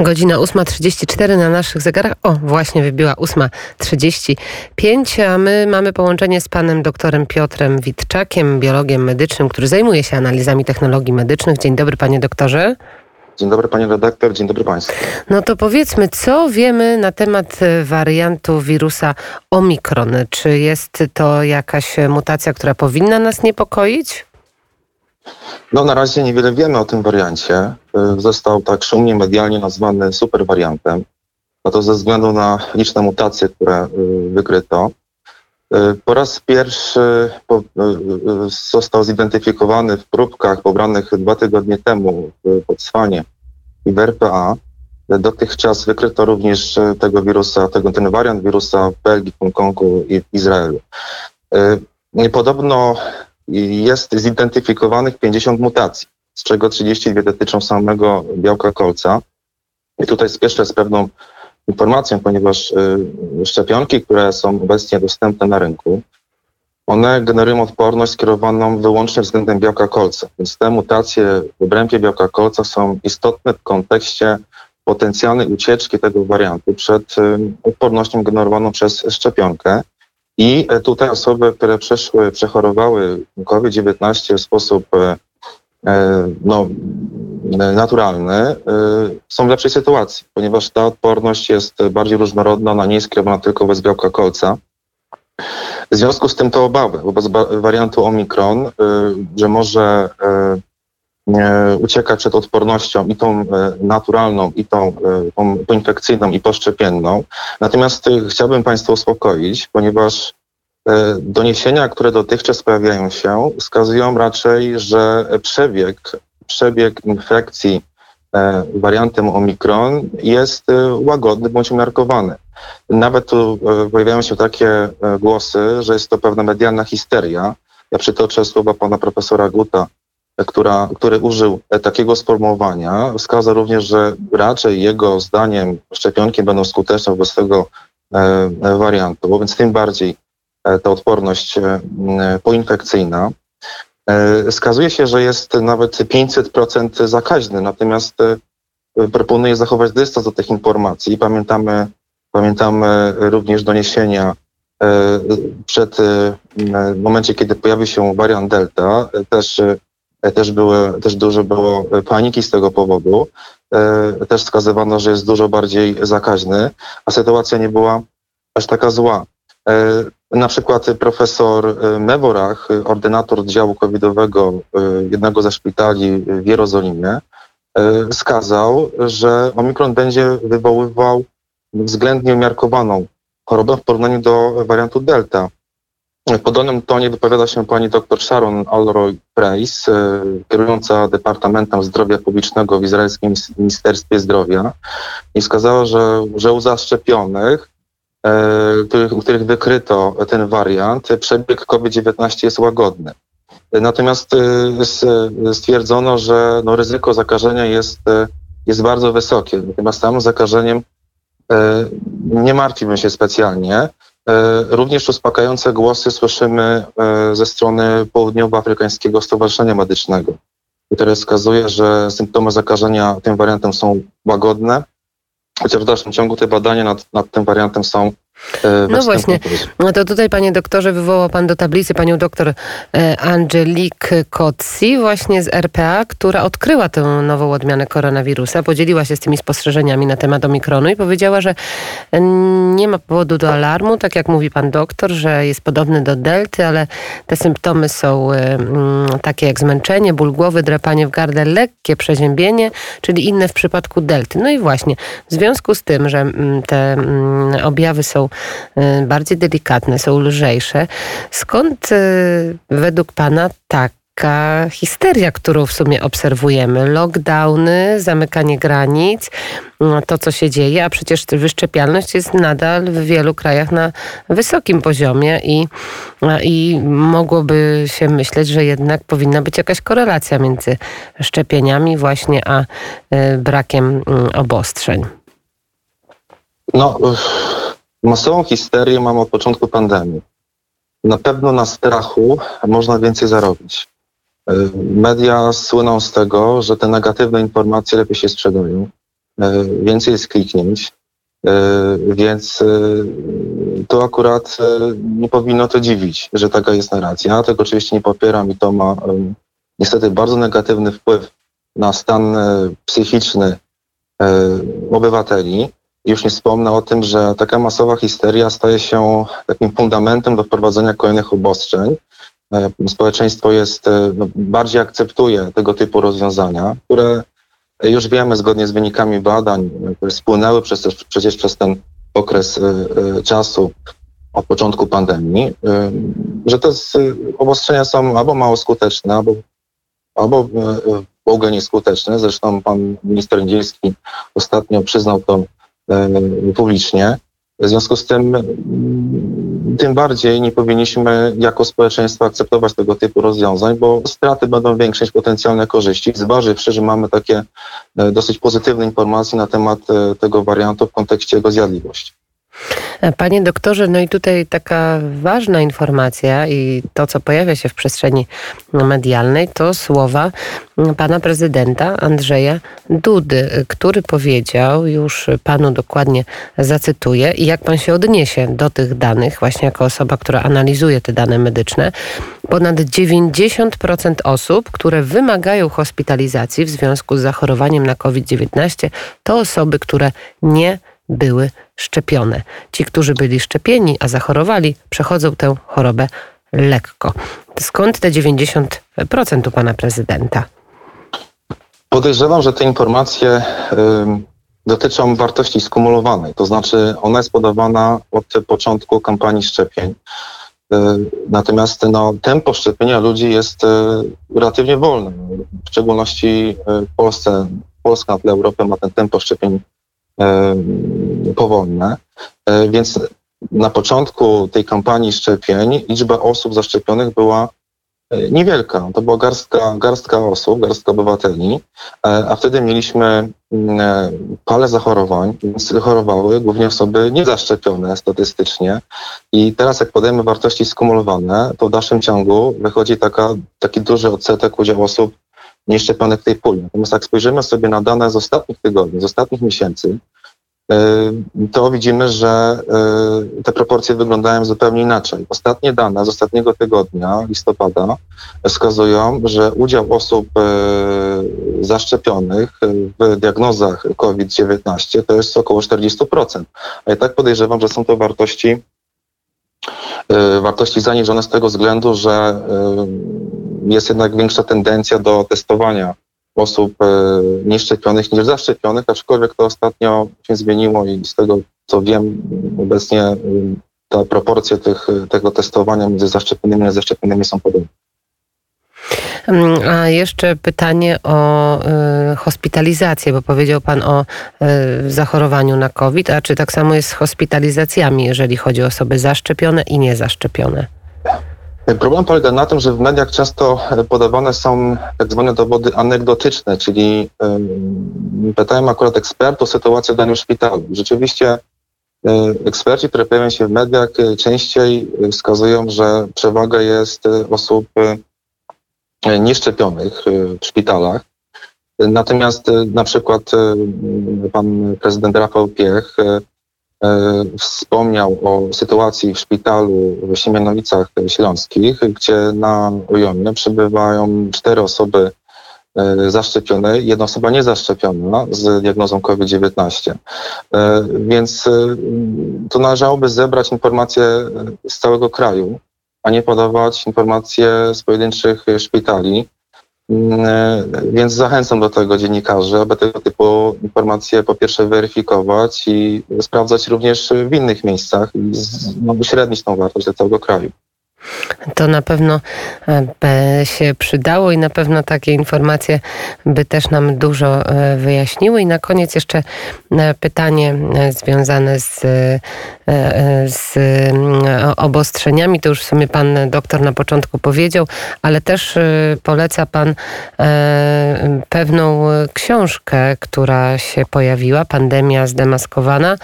Godzina 8.34 na naszych zegarach. O, właśnie wybiła 8.35, a my mamy połączenie z panem doktorem Piotrem Witczakiem, biologiem medycznym, który zajmuje się analizami technologii medycznych. Dzień dobry, panie doktorze. Dzień dobry panie redaktor, dzień dobry państwu. No to powiedzmy, co wiemy na temat e, wariantu wirusa Omikron? Czy jest to jakaś mutacja, która powinna nas niepokoić? No na razie niewiele wiemy o tym wariancie. Y, został tak szumnie medialnie nazwany superwariantem. No to ze względu na liczne mutacje, które y, wykryto. Y, po raz pierwszy został zidentyfikowany w próbkach pobranych dwa tygodnie temu w Botswanie i w RPA. Dotychczas wykryto również tego wirusa, tego, ten wariant wirusa w Belgii, Hongkongu i w Izraelu. Podobno jest zidentyfikowanych 50 mutacji, z czego 32 dotyczą samego białka kolca. I tutaj spieszę z pewną informacją, ponieważ y, szczepionki, które są obecnie dostępne na rynku, one generują odporność skierowaną wyłącznie względem białka kolca. Więc te mutacje w obrębie białka kolca są istotne w kontekście potencjalnej ucieczki tego wariantu przed y, odpornością generowaną przez szczepionkę. I e, tutaj osoby, które przeszły, przechorowały COVID-19 w sposób e, e, no, naturalny, są w lepszej sytuacji, ponieważ ta odporność jest bardziej różnorodna, ona nie jest skierowana tylko wobec białka kolca. W związku z tym to obawy wobec wariantu Omikron, że może uciekać przed odpornością i tą naturalną, i tą, tą poinfekcyjną, i poszczepienną. Natomiast chciałbym Państwa uspokoić, ponieważ doniesienia, które dotychczas pojawiają się, wskazują raczej, że przebieg, przebieg infekcji wariantem Omikron jest łagodny bądź umiarkowany. Nawet tu pojawiają się takie głosy, że jest to pewna medialna histeria. Ja przytoczę słowa pana profesora Guta, która, który użył takiego sformułowania, wskazał również, że raczej jego zdaniem szczepionki będą skuteczne wobec tego e, wariantu, więc tym bardziej e, ta odporność e, poinfekcyjna. Wskazuje się, że jest nawet 500% zakaźny, natomiast proponuje zachować dystans do tych informacji. Pamiętamy, pamiętamy również doniesienia przed momencie, kiedy pojawił się wariant Delta, też E, też, były, też dużo było paniki z tego powodu. E, też wskazywano, że jest dużo bardziej zakaźny, a sytuacja nie była aż taka zła. E, na przykład profesor Meworach, ordynator działu covidowego jednego ze szpitali w Jerozolimie, wskazał, że omikron będzie wywoływał względnie umiarkowaną chorobę w porównaniu do wariantu delta. W podobnym tonie wypowiada się pani dr Sharon Alroy Price, e, kierująca Departamentem Zdrowia Publicznego w Izraelskim Ministerstwie Zdrowia i wskazała, że, że u zaszczepionych, e, u których wykryto ten wariant, przebieg COVID-19 jest łagodny. Natomiast e, stwierdzono, że no, ryzyko zakażenia jest, jest bardzo wysokie. Natomiast samym zakażeniem nie martwimy się specjalnie. E, również uspokajające głosy słyszymy e, ze strony Południowoafrykańskiego Stowarzyszenia Medycznego, które wskazuje, że symptomy zakażenia tym wariantem są łagodne, chociaż w dalszym ciągu te badania nad, nad tym wariantem są no właśnie. No to tutaj, panie doktorze, wywołał pan do tablicy panią doktor e, Angelique Kotzi właśnie z RPA, która odkryła tę nową odmianę koronawirusa, podzieliła się z tymi spostrzeżeniami na temat omikronu i powiedziała, że nie ma powodu do alarmu, tak jak mówi pan doktor, że jest podobny do delty, ale te symptomy są e, mm, takie jak zmęczenie, ból głowy, drapanie w gardle, lekkie przeziębienie, czyli inne w przypadku delty. No i właśnie, w związku z tym, że mm, te mm, objawy są bardziej delikatne, są lżejsze. Skąd y, według Pana taka histeria, którą w sumie obserwujemy? Lockdowny, zamykanie granic, no, to co się dzieje, a przecież wyszczepialność jest nadal w wielu krajach na wysokim poziomie i, i mogłoby się myśleć, że jednak powinna być jakaś korelacja między szczepieniami właśnie a y, brakiem obostrzeń. No, Masową histerię mam od początku pandemii. Na pewno na strachu można więcej zarobić. Y, media słyną z tego, że te negatywne informacje lepiej się sprzedają. więcej jest kliknięć, więc to akurat nie powinno to dziwić, że taka jest narracja. Ja tego oczywiście nie popieram i to ma niestety bardzo negatywny wpływ na stan psychiczny obywateli. Już nie wspomnę o tym, że taka masowa histeria staje się takim fundamentem do wprowadzenia kolejnych obostrzeń. E, społeczeństwo jest, e, no, bardziej akceptuje tego typu rozwiązania, które już wiemy zgodnie z wynikami badań, które spłynęły przez, przecież przez ten okres e, czasu od początku pandemii, że te obostrzenia są albo mało skuteczne, albo, albo w ogóle nieskuteczne. Zresztą pan minister Niedzielski ostatnio przyznał to publicznie. W związku z tym mm, tym bardziej nie powinniśmy jako społeczeństwo akceptować tego typu rozwiązań, bo straty będą większe niż potencjalne korzyści. Zważywszy, że mamy takie e, dosyć pozytywne informacje na temat e, tego wariantu w kontekście jego zjadliwości. Panie doktorze, no i tutaj taka ważna informacja i to, co pojawia się w przestrzeni medialnej, to słowa pana prezydenta Andrzeja Dudy, który powiedział, już panu dokładnie zacytuję, i jak pan się odniesie do tych danych, właśnie jako osoba, która analizuje te dane medyczne, ponad 90% osób, które wymagają hospitalizacji w związku z zachorowaniem na COVID-19, to osoby, które nie były szczepione. Ci, którzy byli szczepieni, a zachorowali, przechodzą tę chorobę lekko. Skąd te 90% u pana prezydenta? Podejrzewam, że te informacje y, dotyczą wartości skumulowanej, to znaczy ona jest podawana od początku kampanii szczepień. Y, natomiast no, tempo szczepienia ludzi jest y, relatywnie wolne. W szczególności w Polsce, Polska na tle Europy ma ten tempo szczepień powolne, e, więc na początku tej kampanii szczepień liczba osób zaszczepionych była e, niewielka. To była garstka, garstka osób, garstka obywateli, e, a wtedy mieliśmy mm, palę zachorowań, więc chorowały głównie osoby niezaszczepione statystycznie. I teraz jak podajemy wartości skumulowane, to w dalszym ciągu wychodzi taka, taki duży odsetek udziału osób nieszczepionych w tej puli. Natomiast jak spojrzymy sobie na dane z ostatnich tygodni, z ostatnich miesięcy, e, to widzimy, że e, te proporcje wyglądają zupełnie inaczej. Ostatnie dane z ostatniego tygodnia, listopada, wskazują, że udział osób e, zaszczepionych w diagnozach COVID-19 to jest około 40%. A ja tak podejrzewam, że są to wartości wartości zaniżone z tego względu, że jest jednak większa tendencja do testowania osób e, nieszczepionych niż zaszczepionych, aczkolwiek to ostatnio się zmieniło i z tego co wiem, obecnie e, ta proporcja tych, tego testowania między zaszczepionymi a niezaszczepionymi są podobne. Mm, a jeszcze pytanie o y, hospitalizację, bo powiedział Pan o zachorowaniu na COVID, a czy tak samo jest z hospitalizacjami, jeżeli chodzi o osoby zaszczepione i niezaszczepione? Problem polega na tym, że w mediach często podawane są tak zwane dowody anegdotyczne, czyli pytałem akurat ekspertów sytuację w danym szpitalu. Rzeczywiście um, eksperci, które pojawiają się w mediach, e, częściej wskazują, że przewaga jest e, osób nieszczepionych w szpitalach. Natomiast na przykład pan prezydent Rafał Piech E, wspomniał o sytuacji w szpitalu w Siemianowicach Śląskich, gdzie na ujomie przebywają cztery osoby e, zaszczepione, jedna osoba niezaszczepiona z diagnozą COVID-19. E, więc to należałoby zebrać informacje z całego kraju, a nie podawać informacje z pojedynczych szpitali. Mm, więc zachęcam do tego dziennikarzy, aby tego typu informacje po pierwsze weryfikować i sprawdzać również w innych miejscach i no, uśrednić tą wartość dla całego kraju. To na pewno e, by się przydało i na pewno takie informacje by też nam dużo e, wyjaśniły. I na koniec jeszcze e, pytanie związane z, z obostrzeniami. To już w sumie pan doktor na początku powiedział, ale też poleca pan pewną książkę, która się pojawiła, Pandemia zdemaskowana.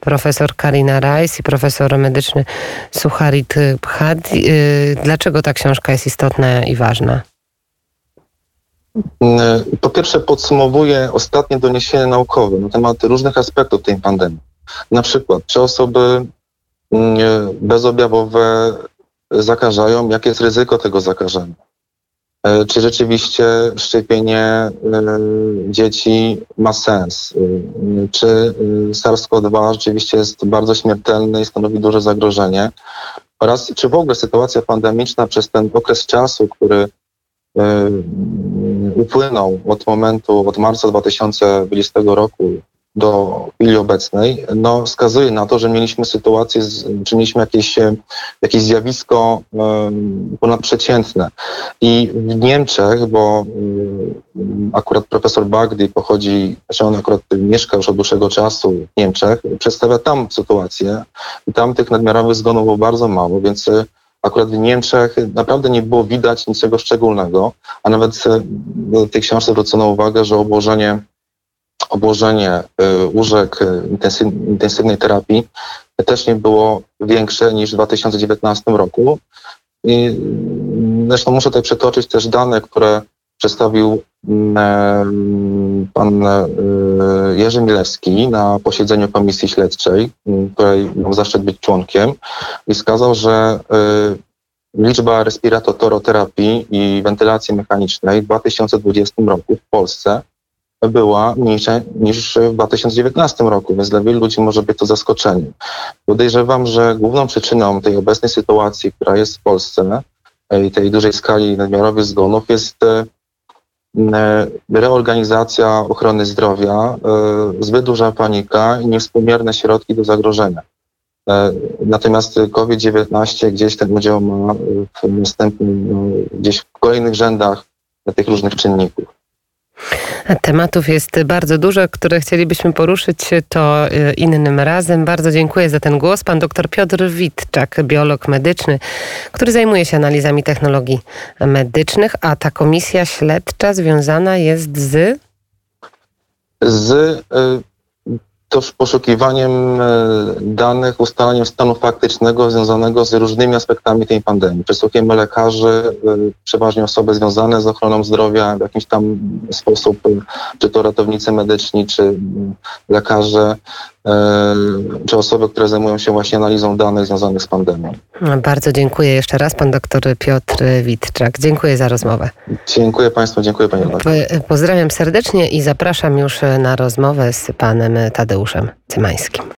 Profesor Karina Rajs i profesor medyczny Suchari Bhadi. Y, dlaczego ta książka jest istotna i ważna? Mm, Po pierwsze podsumowuję ostatnie doniesienia naukowe na temat różnych aspektów tej pandemii. Na przykład, czy osoby mm, bezobjawowe zakażają, jakie jest ryzyko tego zakażenia? E, Czy rzeczywiście szczepienie e, dzieci ma sens? E, Czy e, SARS-CoV-2 rzeczywiście jest bardzo śmiertelny i stanowi duże zagrożenie? Oraz czy w ogóle sytuacja pandemiczna przez ten okres czasu, który upłynął od momentu, od marca 2020 roku do chwili obecnej, no wskazuje na to, że mieliśmy sytuację, czy mieliśmy jakieś, e, jakieś zjawisko em, ponadprzeciętne. I w Niemczech, bo em, akurat profesor Bagdi pochodzi, że on akurat mieszka już od dłuższego czasu w Niemczech, przedstawia tam sytuację i tam tych nadmiarowych zgonów było bardzo mało, więc e, akurat w Niemczech naprawdę nie było widać niczego szczególnego, a nawet e, w tej książce zwrócono uwagę, że obłożenie, obłożenie e, łóżek e, intensyw- intensywnej terapii też nie było większe niż w 2019 roku. I mm, zresztą muszę tutaj przytoczyć też dane, które przedstawił mm, em, pan e, Jerzy Milewski na posiedzeniu Komisji Śledczej, m, której mam zaszczyt być członkiem i wskazał, że y, liczba respiratoroterapii i wentylacji mechanicznej w 2020 roku w Polsce była mniejsza niż w 2019 roku, więc dla wielu ludzi może być to zaskoczeniem. Podejrzewam, że główną przyczyną tej obecnej sytuacji, która jest w Polsce e, i tej dużej skali nadmiarowych zgonów jest e, e, reorganizacja ochrony zdrowia, zbyt duża panika i niewspółmierne środki do zagrożenia. Natomiast COVID-19 gdzieś ten udział ma w następnym, no, gdzieś w kolejnych rzędach tych różnych czynników. Tematów jest bardzo dużo, które chcielibyśmy poruszyć, to y, innym razem. Bardzo dziękuję za ten głos. Pan dr Piotr Witczak, biolog medyczny, który zajmuje się analizami technologii medycznych, a ta komisja śledcza związana jest z... Z e, też poszukiwaniem e, danych, ustalaniem stanu faktycznego związanego z różnymi aspektami tej pandemii. Przesłuchujemy lekarzy, e, przeważnie osoby związane z ochroną zdrowia w jakiś tam sposób, e, czy to ratownicy medyczni, czy mm, lekarze, czy osoby, które zajmują się właśnie analizą danych związanych z pandemią. Bardzo dziękuję jeszcze raz, pan dr Piotr Witczak. Dziękuję za rozmowę. Dziękuję Państwu, dziękuję Panie. P- Pozdrawiam serdecznie i zapraszam już na rozmowę z panem Tadeuszem Cymańskim.